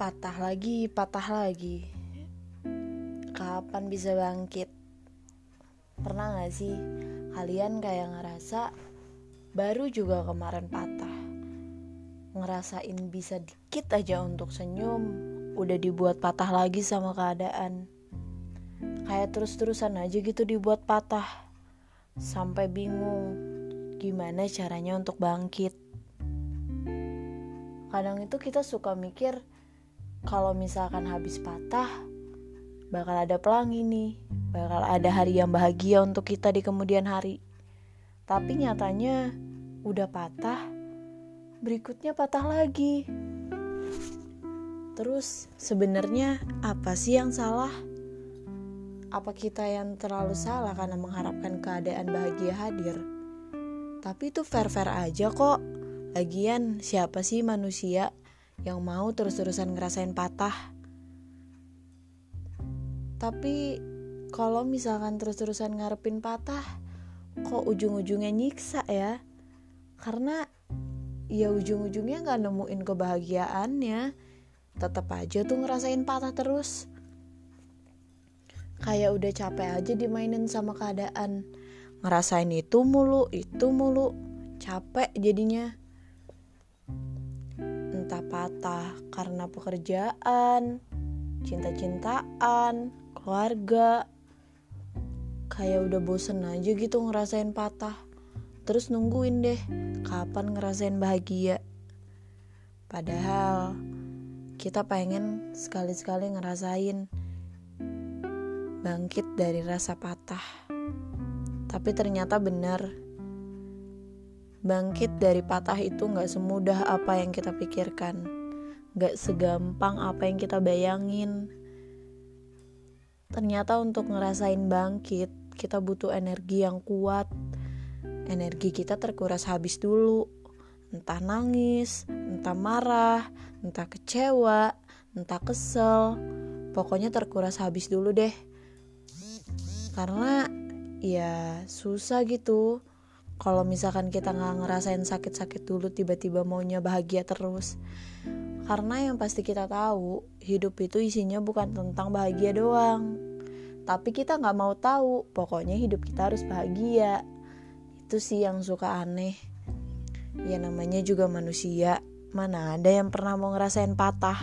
Patah lagi, patah lagi. Kapan bisa bangkit? Pernah gak sih kalian kayak ngerasa baru juga kemarin patah? Ngerasain bisa dikit aja untuk senyum, udah dibuat patah lagi sama keadaan. Kayak terus-terusan aja gitu dibuat patah. Sampai bingung gimana caranya untuk bangkit. Kadang itu kita suka mikir kalau misalkan habis patah bakal ada pelangi nih. Bakal ada hari yang bahagia untuk kita di kemudian hari. Tapi nyatanya udah patah berikutnya patah lagi. Terus sebenarnya apa sih yang salah? Apa kita yang terlalu salah karena mengharapkan keadaan bahagia hadir? Tapi itu fair-fair aja kok. Lagian siapa sih manusia yang mau terus-terusan ngerasain patah. Tapi kalau misalkan terus-terusan ngarepin patah, kok ujung-ujungnya nyiksa ya? Karena ya ujung-ujungnya gak nemuin kebahagiaannya. Tetap aja tuh ngerasain patah terus. Kayak udah capek aja dimainin sama keadaan. Ngerasain itu mulu, itu mulu. Capek jadinya patah karena pekerjaan, cinta-cintaan, keluarga. Kayak udah bosen aja gitu ngerasain patah. Terus nungguin deh kapan ngerasain bahagia. Padahal kita pengen sekali-sekali ngerasain bangkit dari rasa patah. Tapi ternyata benar Bangkit dari patah itu gak semudah apa yang kita pikirkan. Gak segampang apa yang kita bayangin. Ternyata untuk ngerasain bangkit Kita butuh energi yang kuat. Energi kita terkuras habis dulu. Entah nangis, entah marah, entah kecewa, entah kesel. Pokoknya terkuras habis dulu deh. Karena ya susah gitu kalau misalkan kita nggak ngerasain sakit-sakit dulu tiba-tiba maunya bahagia terus. Karena yang pasti kita tahu hidup itu isinya bukan tentang bahagia doang. Tapi kita nggak mau tahu pokoknya hidup kita harus bahagia. Itu sih yang suka aneh. Ya namanya juga manusia. Mana ada yang pernah mau ngerasain patah?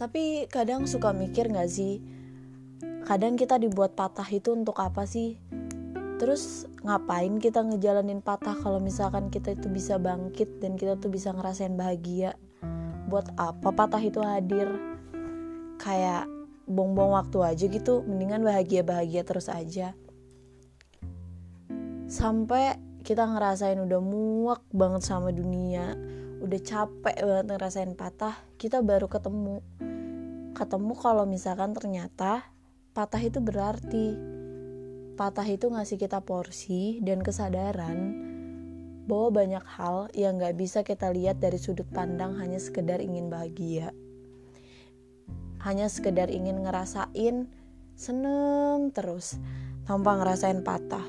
Tapi kadang suka mikir gak sih kadang kita dibuat patah itu untuk apa sih terus ngapain kita ngejalanin patah kalau misalkan kita itu bisa bangkit dan kita tuh bisa ngerasain bahagia? Buat apa patah itu hadir? Kayak bong-bong waktu aja gitu mendingan bahagia-bahagia terus aja. Sampai kita ngerasain udah muak banget sama dunia udah capek banget ngerasain patah kita baru ketemu. Ketemu kalau misalkan ternyata patah itu berarti patah itu ngasih kita porsi dan kesadaran bahwa banyak hal yang gak bisa kita lihat dari sudut pandang hanya sekedar ingin bahagia. Hanya sekedar ingin ngerasain seneng terus tanpa ngerasain patah.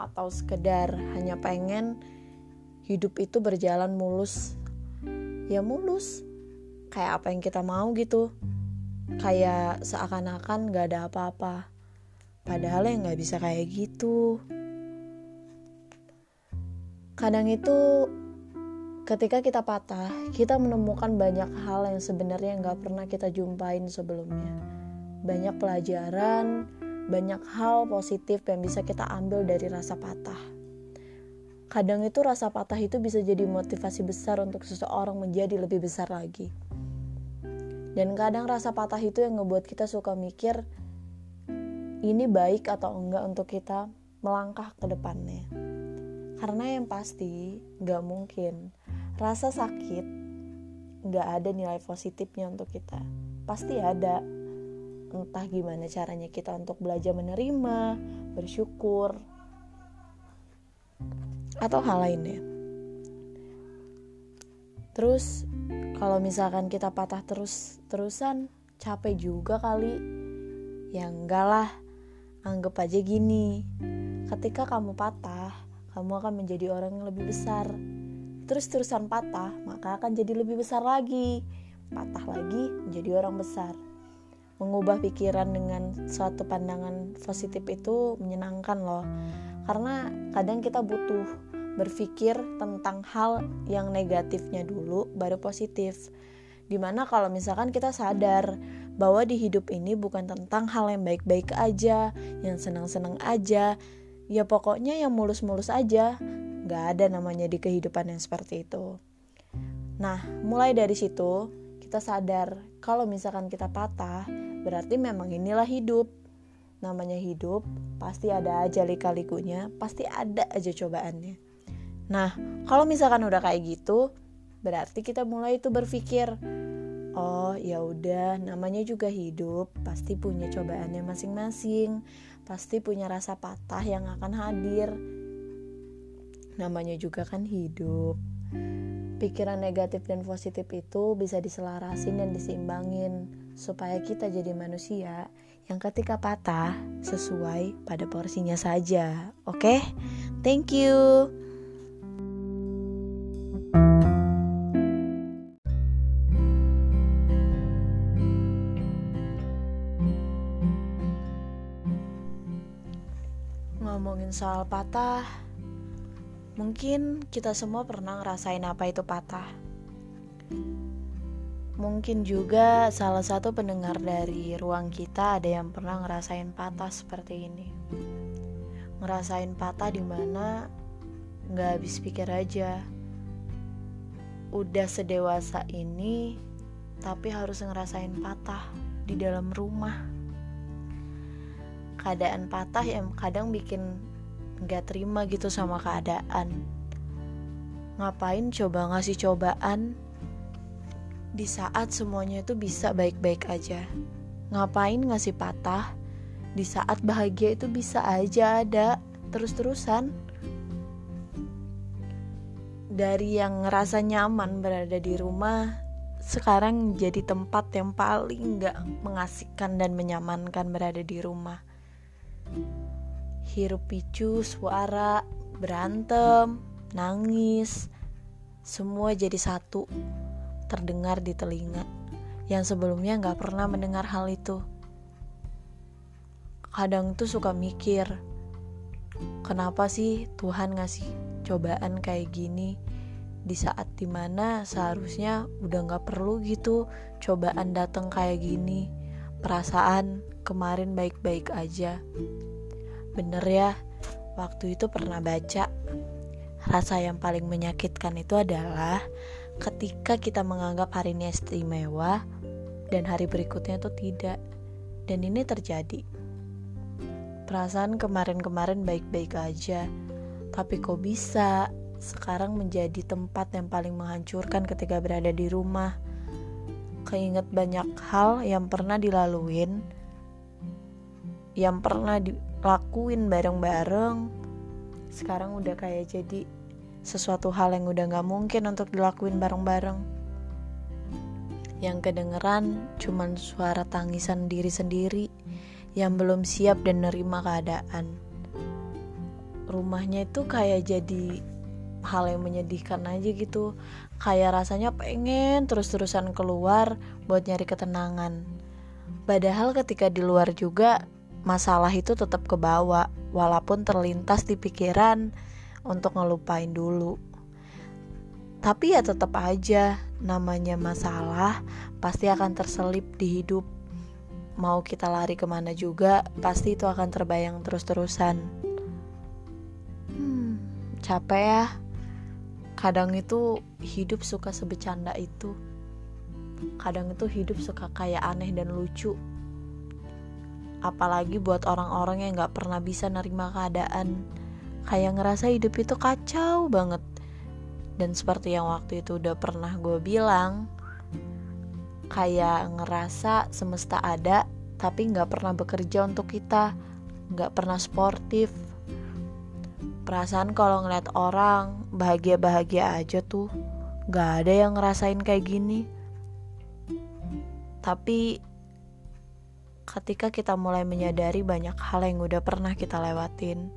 Atau sekedar hanya pengen hidup itu berjalan mulus. Ya mulus. Kayak apa yang kita mau gitu. Kayak seakan-akan gak ada apa-apa Padahal ya nggak bisa kayak gitu. Kadang itu ketika kita patah, kita menemukan banyak hal yang sebenarnya nggak pernah kita jumpain sebelumnya. Banyak pelajaran, banyak hal positif yang bisa kita ambil dari rasa patah. Kadang itu rasa patah itu bisa jadi motivasi besar untuk seseorang menjadi lebih besar lagi. Dan kadang rasa patah itu yang ngebuat kita suka mikir, ini baik atau enggak untuk kita melangkah ke depannya. Karena yang pasti gak mungkin rasa sakit gak ada nilai positifnya untuk kita. Pasti ada. Entah gimana caranya kita untuk belajar menerima, bersyukur, atau hal lainnya. Terus kalau misalkan kita patah terus terusan capek juga kali. Ya enggak lah Anggap aja gini, ketika kamu patah, kamu akan menjadi orang yang lebih besar. terus-terusan patah, maka akan jadi lebih besar lagi. Patah lagi menjadi orang besar. Mengubah pikiran dengan suatu pandangan positif itu menyenangkan loh. Karena kadang kita butuh berpikir tentang hal yang negatifnya dulu baru positif. Di mana kalau misalkan kita sadar bahwa di hidup ini bukan tentang hal yang baik-baik aja, yang senang-senang aja, ya pokoknya yang mulus-mulus aja, Gak ada namanya di kehidupan yang seperti itu. Nah, mulai dari situ kita sadar kalau misalkan kita patah, berarti memang inilah hidup. Namanya hidup, pasti ada aja lika-likunya, pasti ada aja cobaannya. Nah, kalau misalkan udah kayak gitu, berarti kita mulai itu berpikir, oh ya udah, namanya juga hidup, pasti punya cobaannya masing-masing, pasti punya rasa patah yang akan hadir. Namanya juga kan hidup. Pikiran negatif dan positif itu bisa diselarasin dan diseimbangin supaya kita jadi manusia yang ketika patah sesuai pada porsinya saja oke? Okay? thank you soal patah Mungkin kita semua pernah ngerasain apa itu patah. Mungkin juga salah satu pendengar dari ruang kita ada yang pernah ngerasain patah seperti ini. Ngerasain patah di mana nggak habis pikir aja. Udah sedewasa ini, tapi harus ngerasain patah di dalam rumah. Keadaan patah yang kadang bikin nggak terima gitu sama keadaan. Ngapain coba ngasih cobaan? Di saat semuanya itu bisa baik-baik aja. Ngapain ngasih patah? Di saat bahagia itu bisa aja ada terus-terusan. Dari yang ngerasa nyaman berada di rumah sekarang jadi tempat yang paling gak mengasihkan dan menyamankan berada di rumah hirup picu, suara, berantem, nangis, semua jadi satu terdengar di telinga yang sebelumnya nggak pernah mendengar hal itu. Kadang tuh suka mikir, kenapa sih Tuhan ngasih cobaan kayak gini di saat di mana seharusnya udah nggak perlu gitu cobaan datang kayak gini. Perasaan kemarin baik-baik aja. Bener ya, waktu itu pernah baca Rasa yang paling menyakitkan itu adalah ketika kita menganggap hari ini istimewa dan hari berikutnya itu tidak. Dan ini terjadi. Perasaan kemarin-kemarin baik-baik aja, tapi kok bisa sekarang menjadi tempat yang paling menghancurkan ketika berada di rumah. Keinget banyak hal yang pernah dilaluin, yang pernah di, lakuin bareng-bareng. Sekarang udah kayak jadi sesuatu hal yang udah gak mungkin untuk dilakuin bareng-bareng. Yang kedengeran cuman suara tangisan diri sendiri yang belum siap dan nerima keadaan. Rumahnya itu kayak jadi hal yang menyedihkan aja gitu. Kayak rasanya pengen terus-terusan keluar buat nyari ketenangan. Padahal ketika di luar juga masalah itu tetap ke bawah walaupun terlintas di pikiran untuk ngelupain dulu. Tapi ya tetap aja namanya masalah pasti akan terselip di hidup. Mau kita lari ke mana juga pasti itu akan terbayang terus-terusan. Hmm, capek ya. Kadang itu hidup suka sebecanda itu. Kadang itu hidup suka kayak aneh dan lucu apalagi buat orang-orang yang gak pernah bisa nerima keadaan. Kayak ngerasa hidup itu kacau banget. Dan seperti yang waktu itu udah pernah gue bilang kayak ngerasa semesta ada tapi gak pernah bekerja untuk kita. Gak pernah sportif. Perasaan kalau ngeliat orang bahagia-bahagia aja tuh gak ada yang ngerasain kayak gini. Tapi ketika kita mulai menyadari banyak hal yang udah pernah kita lewatin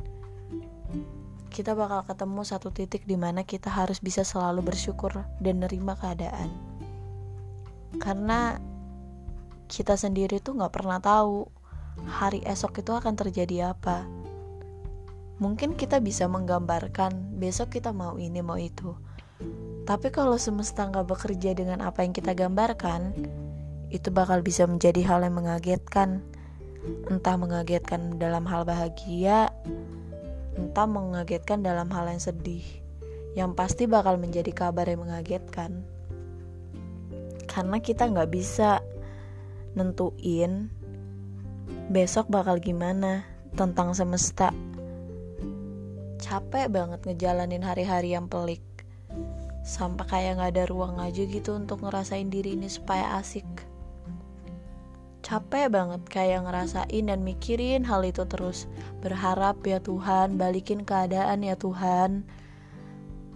kita bakal ketemu satu titik di mana kita harus bisa selalu bersyukur dan nerima keadaan. Karena kita sendiri tuh nggak pernah tahu hari esok itu akan terjadi apa. Mungkin kita bisa menggambarkan besok kita mau ini mau itu. Tapi kalau semesta nggak bekerja dengan apa yang kita gambarkan, itu bakal bisa menjadi hal yang mengagetkan. Entah mengagetkan dalam hal bahagia, entah mengagetkan dalam hal yang sedih. Yang pasti bakal menjadi kabar yang mengagetkan. Karena kita nggak bisa nentuin besok bakal gimana tentang semesta. Capek banget ngejalanin hari-hari yang pelik. Sampai kayak gak ada ruang aja gitu untuk ngerasain diri ini supaya asik capek banget kayak ngerasain dan mikirin hal itu terus. Berharap ya Tuhan balikin keadaan ya Tuhan.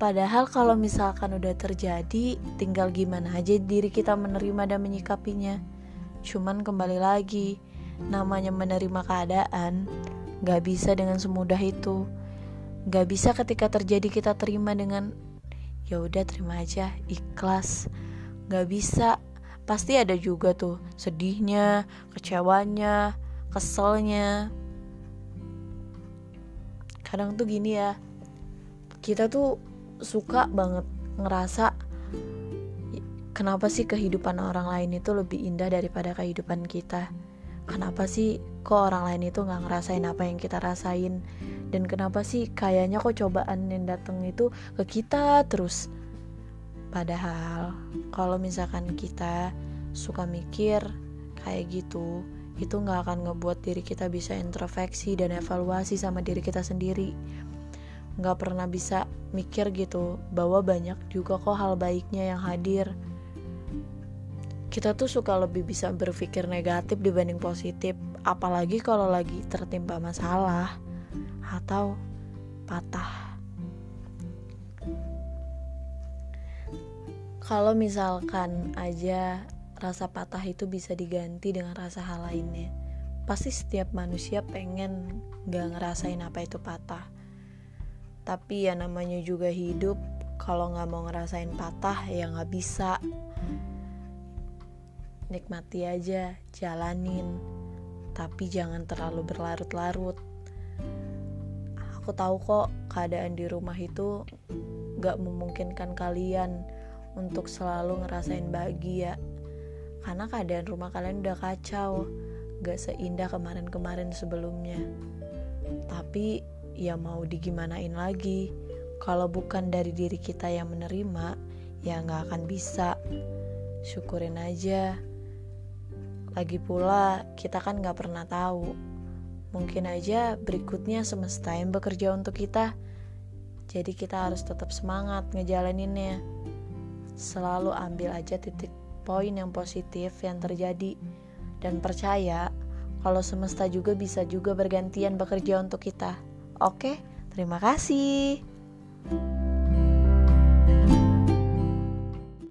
Padahal kalau misalkan udah terjadi tinggal gimana aja diri kita menerima dan menyikapinya. Cuman kembali lagi namanya menerima keadaan gak bisa dengan semudah itu. Gak bisa ketika terjadi kita terima dengan ya udah terima aja ikhlas. Gak bisa pasti ada juga tuh sedihnya, kecewanya, keselnya. Kadang tuh gini ya, kita tuh suka banget ngerasa kenapa sih kehidupan orang lain itu lebih indah daripada kehidupan kita. Kenapa sih kok orang lain itu nggak ngerasain apa yang kita rasain dan kenapa sih kayaknya kok cobaan yang datang itu ke kita terus Padahal kalau misalkan kita suka mikir kayak gitu, itu nggak akan ngebuat diri kita bisa introspeksi dan evaluasi sama diri kita sendiri. Nggak pernah bisa mikir gitu bahwa banyak juga kok hal baiknya yang hadir. Kita tuh suka lebih bisa berpikir negatif dibanding positif, apalagi kalau lagi tertimpa masalah atau patah. Kalau misalkan aja rasa patah itu bisa diganti dengan rasa hal lainnya pasti setiap manusia pengen gak ngerasain apa itu patah. Tapi ya namanya juga hidup kalau nggak mau ngerasain patah ya nggak bisa. Nikmati aja jalanin. Tapi jangan terlalu berlarut-larut. Aku tahu kok keadaan di rumah itu gak memungkinkan kalian untuk selalu ngerasain bahagia. Karena keadaan rumah kalian udah kacau gak seindah kemarin-kemarin sebelumnya. Tapi ya mau digimanain lagi. Kalau bukan dari diri kita yang menerima ya gak akan bisa. Syukurin aja. Lagi pula kita kan gak pernah tahu. Mungkin aja berikutnya semesta yang bekerja untuk kita. Jadi kita harus tetap semangat ngejalaninnya selalu ambil aja titik poin yang positif yang terjadi dan percaya kalau semesta juga bisa juga bergantian bekerja untuk kita. Oke, terima kasih.